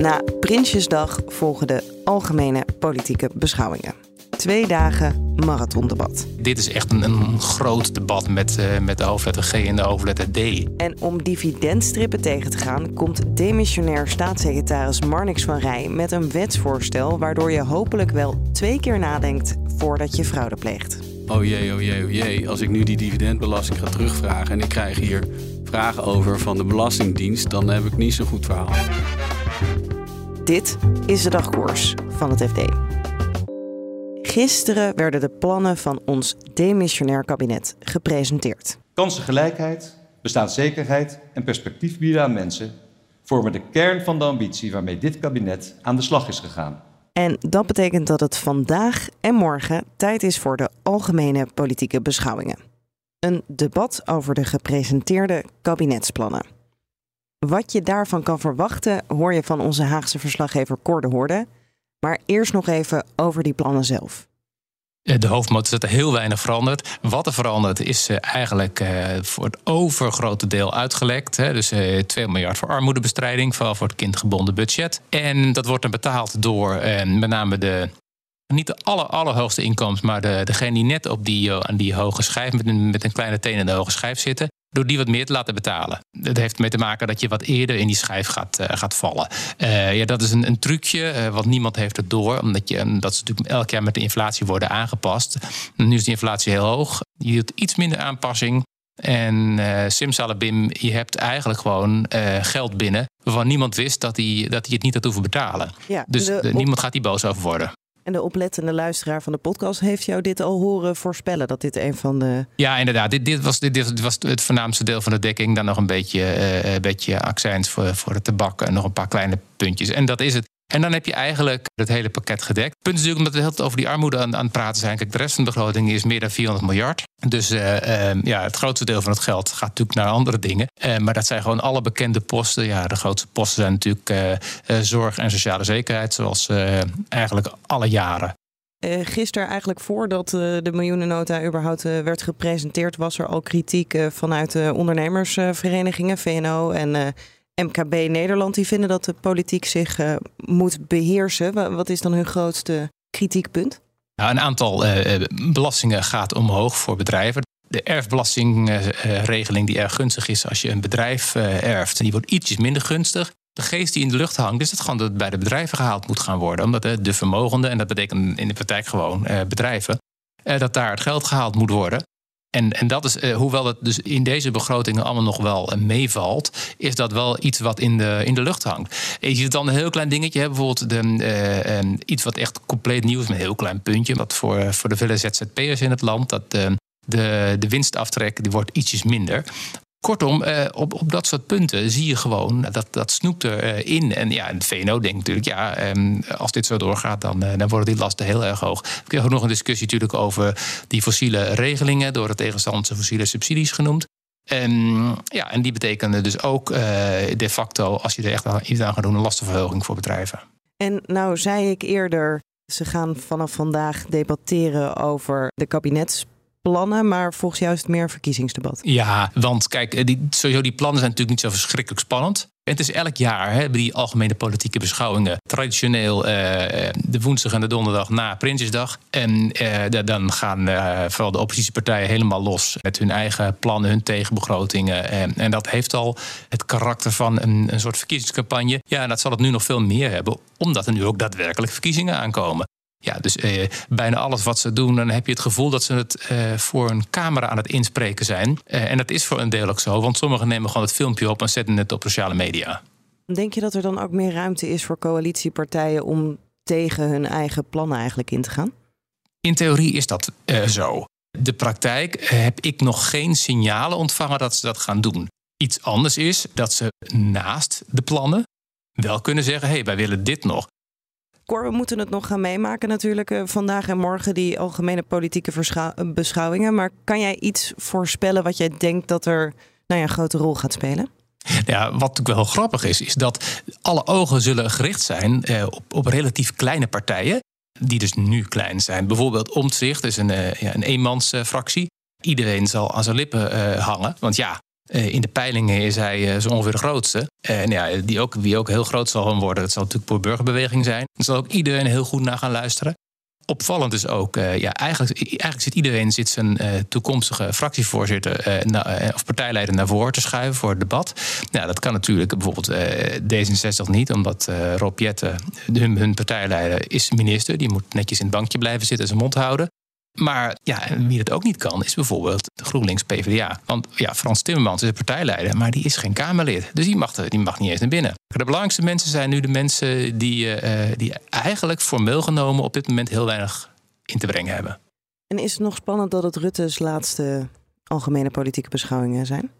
Na Prinsjesdag volgen de algemene politieke beschouwingen. Twee dagen marathondebat. Dit is echt een, een groot debat met, uh, met de hoofdletter G en de hoofdletter D. En om dividendstrippen tegen te gaan, komt demissionair staatssecretaris Marnix van Rij met een wetsvoorstel waardoor je hopelijk wel twee keer nadenkt voordat je fraude pleegt. Oh jee, oh jee, oh jee. Als ik nu die dividendbelasting ga terugvragen en ik krijg hier vragen over van de Belastingdienst, dan heb ik niet zo'n goed verhaal. Dit is de dagkoers van het FD. Gisteren werden de plannen van ons demissionair kabinet gepresenteerd. Kansengelijkheid, bestaanszekerheid en perspectief bieden aan mensen vormen de kern van de ambitie waarmee dit kabinet aan de slag is gegaan. En dat betekent dat het vandaag en morgen tijd is voor de algemene politieke beschouwingen. Een debat over de gepresenteerde kabinetsplannen. Wat je daarvan kan verwachten, hoor je van onze Haagse verslaggever Cor de Hoorde. Maar eerst nog even over die plannen zelf. De hoofdmoot is dat er heel weinig verandert. Wat er verandert is uh, eigenlijk uh, voor het overgrote deel uitgelekt. Dus uh, 2 miljard voor armoedebestrijding, vooral voor het kindgebonden budget. En dat wordt dan betaald door met name de niet de aller, allerhoogste inkomens, maar de, degene die net op die, aan die hoge schijf, met een, met een kleine teen in de hoge schijf zitten, door die wat meer te laten betalen. Dat heeft ermee te maken dat je wat eerder in die schijf gaat, uh, gaat vallen. Uh, ja, dat is een, een trucje, uh, want niemand heeft het door. Omdat je, dat ze natuurlijk elk jaar met de inflatie worden aangepast. Nu is die inflatie heel hoog. Je doet iets minder aanpassing. En uh, simsalabim, je hebt eigenlijk gewoon uh, geld binnen... waarvan niemand wist dat hij, dat hij het niet had hoeven betalen. Ja, dus de, niemand gaat die boos over worden. En de oplettende luisteraar van de podcast heeft jou dit al horen voorspellen dat dit een van de. Ja, inderdaad. Dit, dit, was, dit, dit was het voornaamste deel van de dekking. Dan nog een beetje, uh, een beetje accent voor, voor het tabak en nog een paar kleine puntjes. En dat is het. En dan heb je eigenlijk het hele pakket gedekt. Het punt is natuurlijk omdat we het over die armoede aan, aan het praten zijn. Kijk, de rest van de begroting is meer dan 400 miljard. Dus uh, uh, ja, het grootste deel van het geld gaat natuurlijk naar andere dingen. Uh, maar dat zijn gewoon alle bekende posten. Ja, de grootste posten zijn natuurlijk zorg en sociale zekerheid, zoals eigenlijk alle jaren. gisteren, eigenlijk voordat de miljoenennota überhaupt werd gepresenteerd, was er al kritiek vanuit de ondernemersverenigingen, VNO en MKB Nederland, die vinden dat de politiek zich uh, moet beheersen. Wat is dan hun grootste kritiekpunt? Nou, een aantal uh, belastingen gaat omhoog voor bedrijven. De erfbelastingregeling die erg gunstig is als je een bedrijf erft, die wordt ietsjes minder gunstig. De geest die in de lucht hangt, is het gewoon dat het bij de bedrijven gehaald moet gaan worden. Omdat de vermogenden, en dat betekent in de praktijk gewoon bedrijven, dat daar het geld gehaald moet worden. En, en dat is, uh, hoewel het dus in deze begrotingen allemaal nog wel uh, meevalt, is dat wel iets wat in de, in de lucht hangt. En je ziet dan een heel klein dingetje, hè, bijvoorbeeld de, uh, iets wat echt compleet nieuw is, met een heel klein puntje, wat voor, voor de vele ZZP'ers in het land, dat de, de winstaftrek die wordt ietsjes minder. Kortom, eh, op, op dat soort punten zie je gewoon dat, dat snoept erin. En ja, het VNO denkt natuurlijk, ja, eh, als dit zo doorgaat, dan, eh, dan worden die lasten heel erg hoog. We kregen ook nog een discussie natuurlijk over die fossiele regelingen, door het tegenstandse fossiele subsidies genoemd. En, ja, en die betekenen dus ook de facto, als je er echt iets aan gaat doen, een lastenverhoging voor bedrijven. En nou zei ik eerder, ze gaan vanaf vandaag debatteren over de kabinets plannen, maar volgens juist meer verkiezingsdebat. Ja, want kijk, eh, die, sowieso die plannen zijn natuurlijk niet zo verschrikkelijk spannend. Het is elk jaar hè, die algemene politieke beschouwingen. Traditioneel uh, de woensdag en de donderdag na Prinsjesdag. En dan gaan vooral de oppositiepartijen helemaal los met hun eigen plannen, hun tegenbegrotingen. En, en dat heeft al het karakter van een, een soort verkiezingscampagne. Ja, en dat zal het nu nog veel meer hebben, omdat er nu ook daadwerkelijk verkiezingen aankomen. Ja, dus eh, bijna alles wat ze doen, dan heb je het gevoel dat ze het eh, voor een camera aan het inspreken zijn. Eh, en dat is voor een deel ook zo, want sommigen nemen gewoon het filmpje op en zetten het op sociale media. Denk je dat er dan ook meer ruimte is voor coalitiepartijen om tegen hun eigen plannen eigenlijk in te gaan? In theorie is dat uh, zo. De praktijk heb ik nog geen signalen ontvangen dat ze dat gaan doen. Iets anders is dat ze naast de plannen wel kunnen zeggen: hé, hey, wij willen dit nog. Cor, we moeten het nog gaan meemaken natuurlijk uh, vandaag en morgen, die algemene politieke beschouwingen. Maar kan jij iets voorspellen wat jij denkt dat er nou ja, een grote rol gaat spelen? Ja, wat natuurlijk wel grappig is, is dat alle ogen zullen gericht zijn eh, op, op relatief kleine partijen. Die dus nu klein zijn. Bijvoorbeeld Omtzigt is een, ja, een eenmansfractie. Iedereen zal aan zijn lippen hangen. Want ja, in de peilingen is hij zo ongeveer de grootste. En ja, die ook, wie ook heel groot zal gaan worden, dat zal natuurlijk voor burgerbeweging zijn. Daar zal ook iedereen heel goed naar gaan luisteren opvallend is ook, uh, ja, eigenlijk, eigenlijk zit iedereen zit zijn uh, toekomstige fractievoorzitter na, of partijleider naar voren te schuiven voor het debat. Nou, dat kan natuurlijk bijvoorbeeld D66 niet, omdat Rob Jette, hun, hun, partijleider, is minister. Die moet netjes in het bankje blijven zitten en zijn mond houden. Maar ja, wie dat ook niet kan, is bijvoorbeeld de GroenLinks PvdA. Want ja, Frans Timmermans is de partijleider, maar die is geen Kamerlid. Dus die mag, die mag niet eens naar binnen. De belangrijkste mensen zijn nu de mensen die, uh, die eigenlijk formeel genomen op dit moment heel weinig in te brengen hebben. En is het nog spannend dat het Rutte's laatste algemene politieke beschouwingen zijn?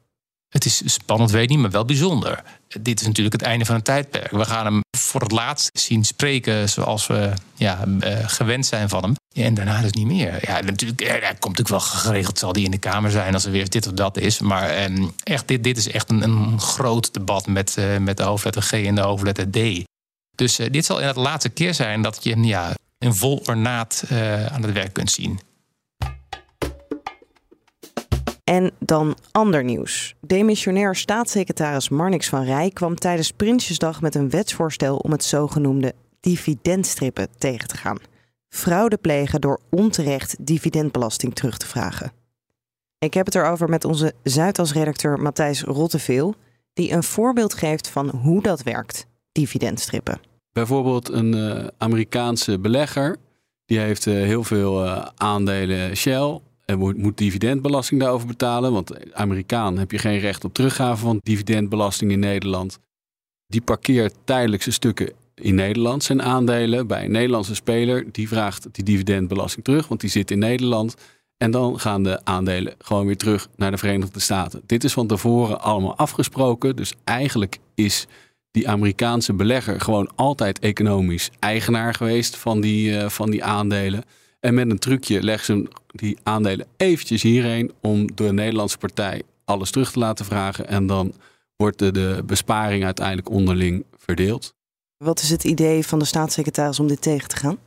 Het is spannend, weet ik niet, maar wel bijzonder. Dit is natuurlijk het einde van een tijdperk. We gaan hem voor het laatst zien spreken zoals we ja, uh, gewend zijn van hem. En daarna dus niet meer. Ja, natuurlijk, hij komt natuurlijk wel geregeld, zal die in de Kamer zijn als er weer dit of dat is. Maar eh, echt, dit, dit is echt een, een groot debat met, uh, met de hoofdletter G en de hoofdletter D. Dus uh, dit zal inderdaad de laatste keer zijn dat je ja, een vol ornaat aan het werk kunt zien. En dan ander nieuws. Demissionair staatssecretaris Marnix van Rij kwam tijdens Prinsjesdag met een wetsvoorstel om het zogenoemde dividendstrippen tegen te gaan. Fraude plegen door onterecht dividendbelasting terug te vragen. Ik heb het erover met onze Zuidas-redacteur Matthijs Rotteveel, die een voorbeeld geeft van hoe dat werkt, dividendstrippen. Bijvoorbeeld een uh, Amerikaanse belegger, die heeft uh, heel veel uh, aandelen Shell en moet, moet dividendbelasting daarover betalen. Want Amerikaan heb je geen recht op teruggave van dividendbelasting in Nederland. Die parkeert tijdelijk zijn stukken in Nederland, zijn aandelen, bij een Nederlandse speler. Die vraagt die dividendbelasting terug, want die zit in Nederland. En dan gaan de aandelen gewoon weer terug naar de Verenigde Staten. Dit is van tevoren allemaal afgesproken. Dus eigenlijk is die Amerikaanse belegger gewoon altijd economisch eigenaar geweest van die, uh, van die aandelen. En met een trucje leggen ze die aandelen eventjes hierheen om door de Nederlandse partij alles terug te laten vragen. En dan wordt de, de besparing uiteindelijk onderling verdeeld. Wat is het idee van de staatssecretaris om dit tegen te gaan?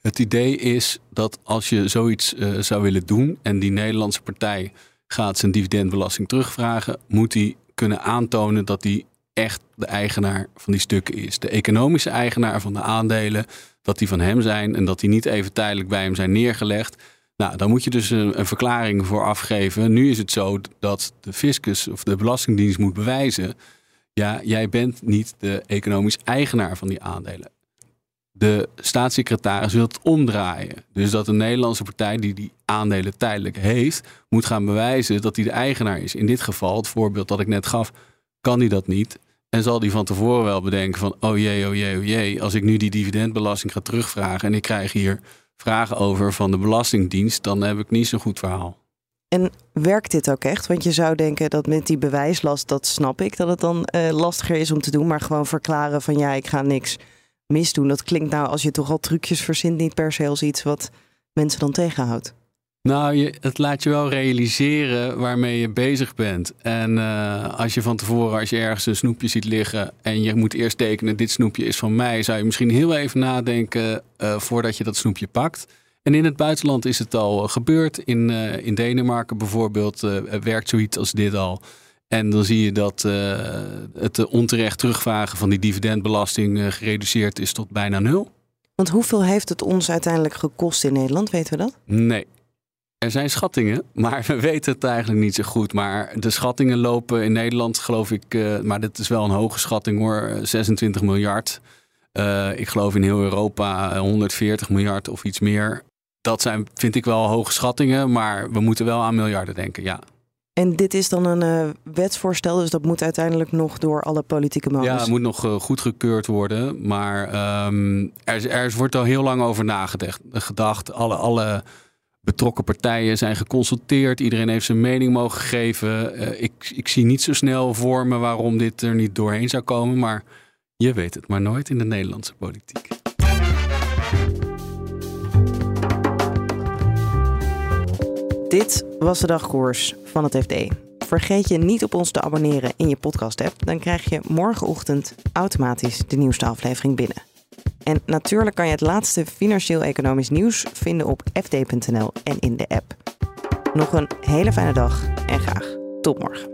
Het idee is dat als je zoiets uh, zou willen doen en die Nederlandse partij gaat zijn dividendbelasting terugvragen, moet hij kunnen aantonen dat hij echt de eigenaar van die stukken is. De economische eigenaar van de aandelen, dat die van hem zijn en dat die niet even tijdelijk bij hem zijn neergelegd. Nou, dan moet je dus een, een, verklaring voor afgeven. Nu is het zo dat de fiscus of de Belastingdienst moet bewijzen. Ja, jij bent niet de economisch eigenaar van die aandelen. De staatssecretaris wil het omdraaien. Dus dat een Nederlandse partij die die aandelen tijdelijk heeft, moet gaan bewijzen dat hij de eigenaar is. In dit geval, het voorbeeld dat ik net gaf, kan hij dat niet. En zal die van tevoren wel bedenken van, oh jee, oh jee, oh jee, als ik nu die dividendbelasting ga terugvragen en ik krijg hier vragen over van de Belastingdienst, dan heb ik niet zo'n goed verhaal. En werkt dit ook echt? Want je zou denken dat met die bewijslast, dat snap ik, dat het dan uh, lastiger is om te doen, maar gewoon verklaren van ja, ik ga niks misdoen. Dat klinkt nou, als je toch al trucjes verzint, niet per se als iets wat mensen dan tegenhoudt. Nou, je, het laat je wel realiseren waarmee je bezig bent. En uh, als je van tevoren, als je ergens een snoepje ziet liggen en je moet eerst tekenen, dit snoepje is van mij, zou je misschien heel even nadenken uh, voordat je dat snoepje pakt. En in het buitenland is het al gebeurd. In, uh, in Denemarken bijvoorbeeld werkt zoiets als dit al. En dan zie je dat het onterecht terugvragen van die dividendbelasting gereduceerd is tot bijna nul. Want hoeveel heeft het ons uiteindelijk gekost in Nederland? Weten we dat? Nee, er zijn schattingen, maar we weten het eigenlijk niet zo goed. Maar de schattingen lopen in Nederland, geloof ik, maar dit is wel een hoge schatting hoor, 26 miljard. Uh, ik geloof in heel Europa 140 miljard of iets meer. Dat zijn, vind ik wel hoge schattingen, maar we moeten wel aan miljarden denken, ja. En dit is dan een uh, wetsvoorstel, dus dat moet uiteindelijk nog door alle politieke molens. Ja, het moet nog uh, goedgekeurd worden. Maar um, er, er wordt al heel lang over nagedacht. Gedacht. Alle, alle betrokken partijen zijn geconsulteerd. Iedereen heeft zijn mening mogen geven. Uh, ik, ik zie niet zo snel voor me waarom dit er niet doorheen zou komen. Maar je weet het maar nooit in de Nederlandse politiek. Dit was de dagkoers van het FD. Vergeet je niet op ons te abonneren in je podcast-app. Dan krijg je morgenochtend automatisch de nieuwste aflevering binnen. En natuurlijk kan je het laatste financieel-economisch nieuws vinden op fd.nl en in de app. Nog een hele fijne dag en graag tot morgen.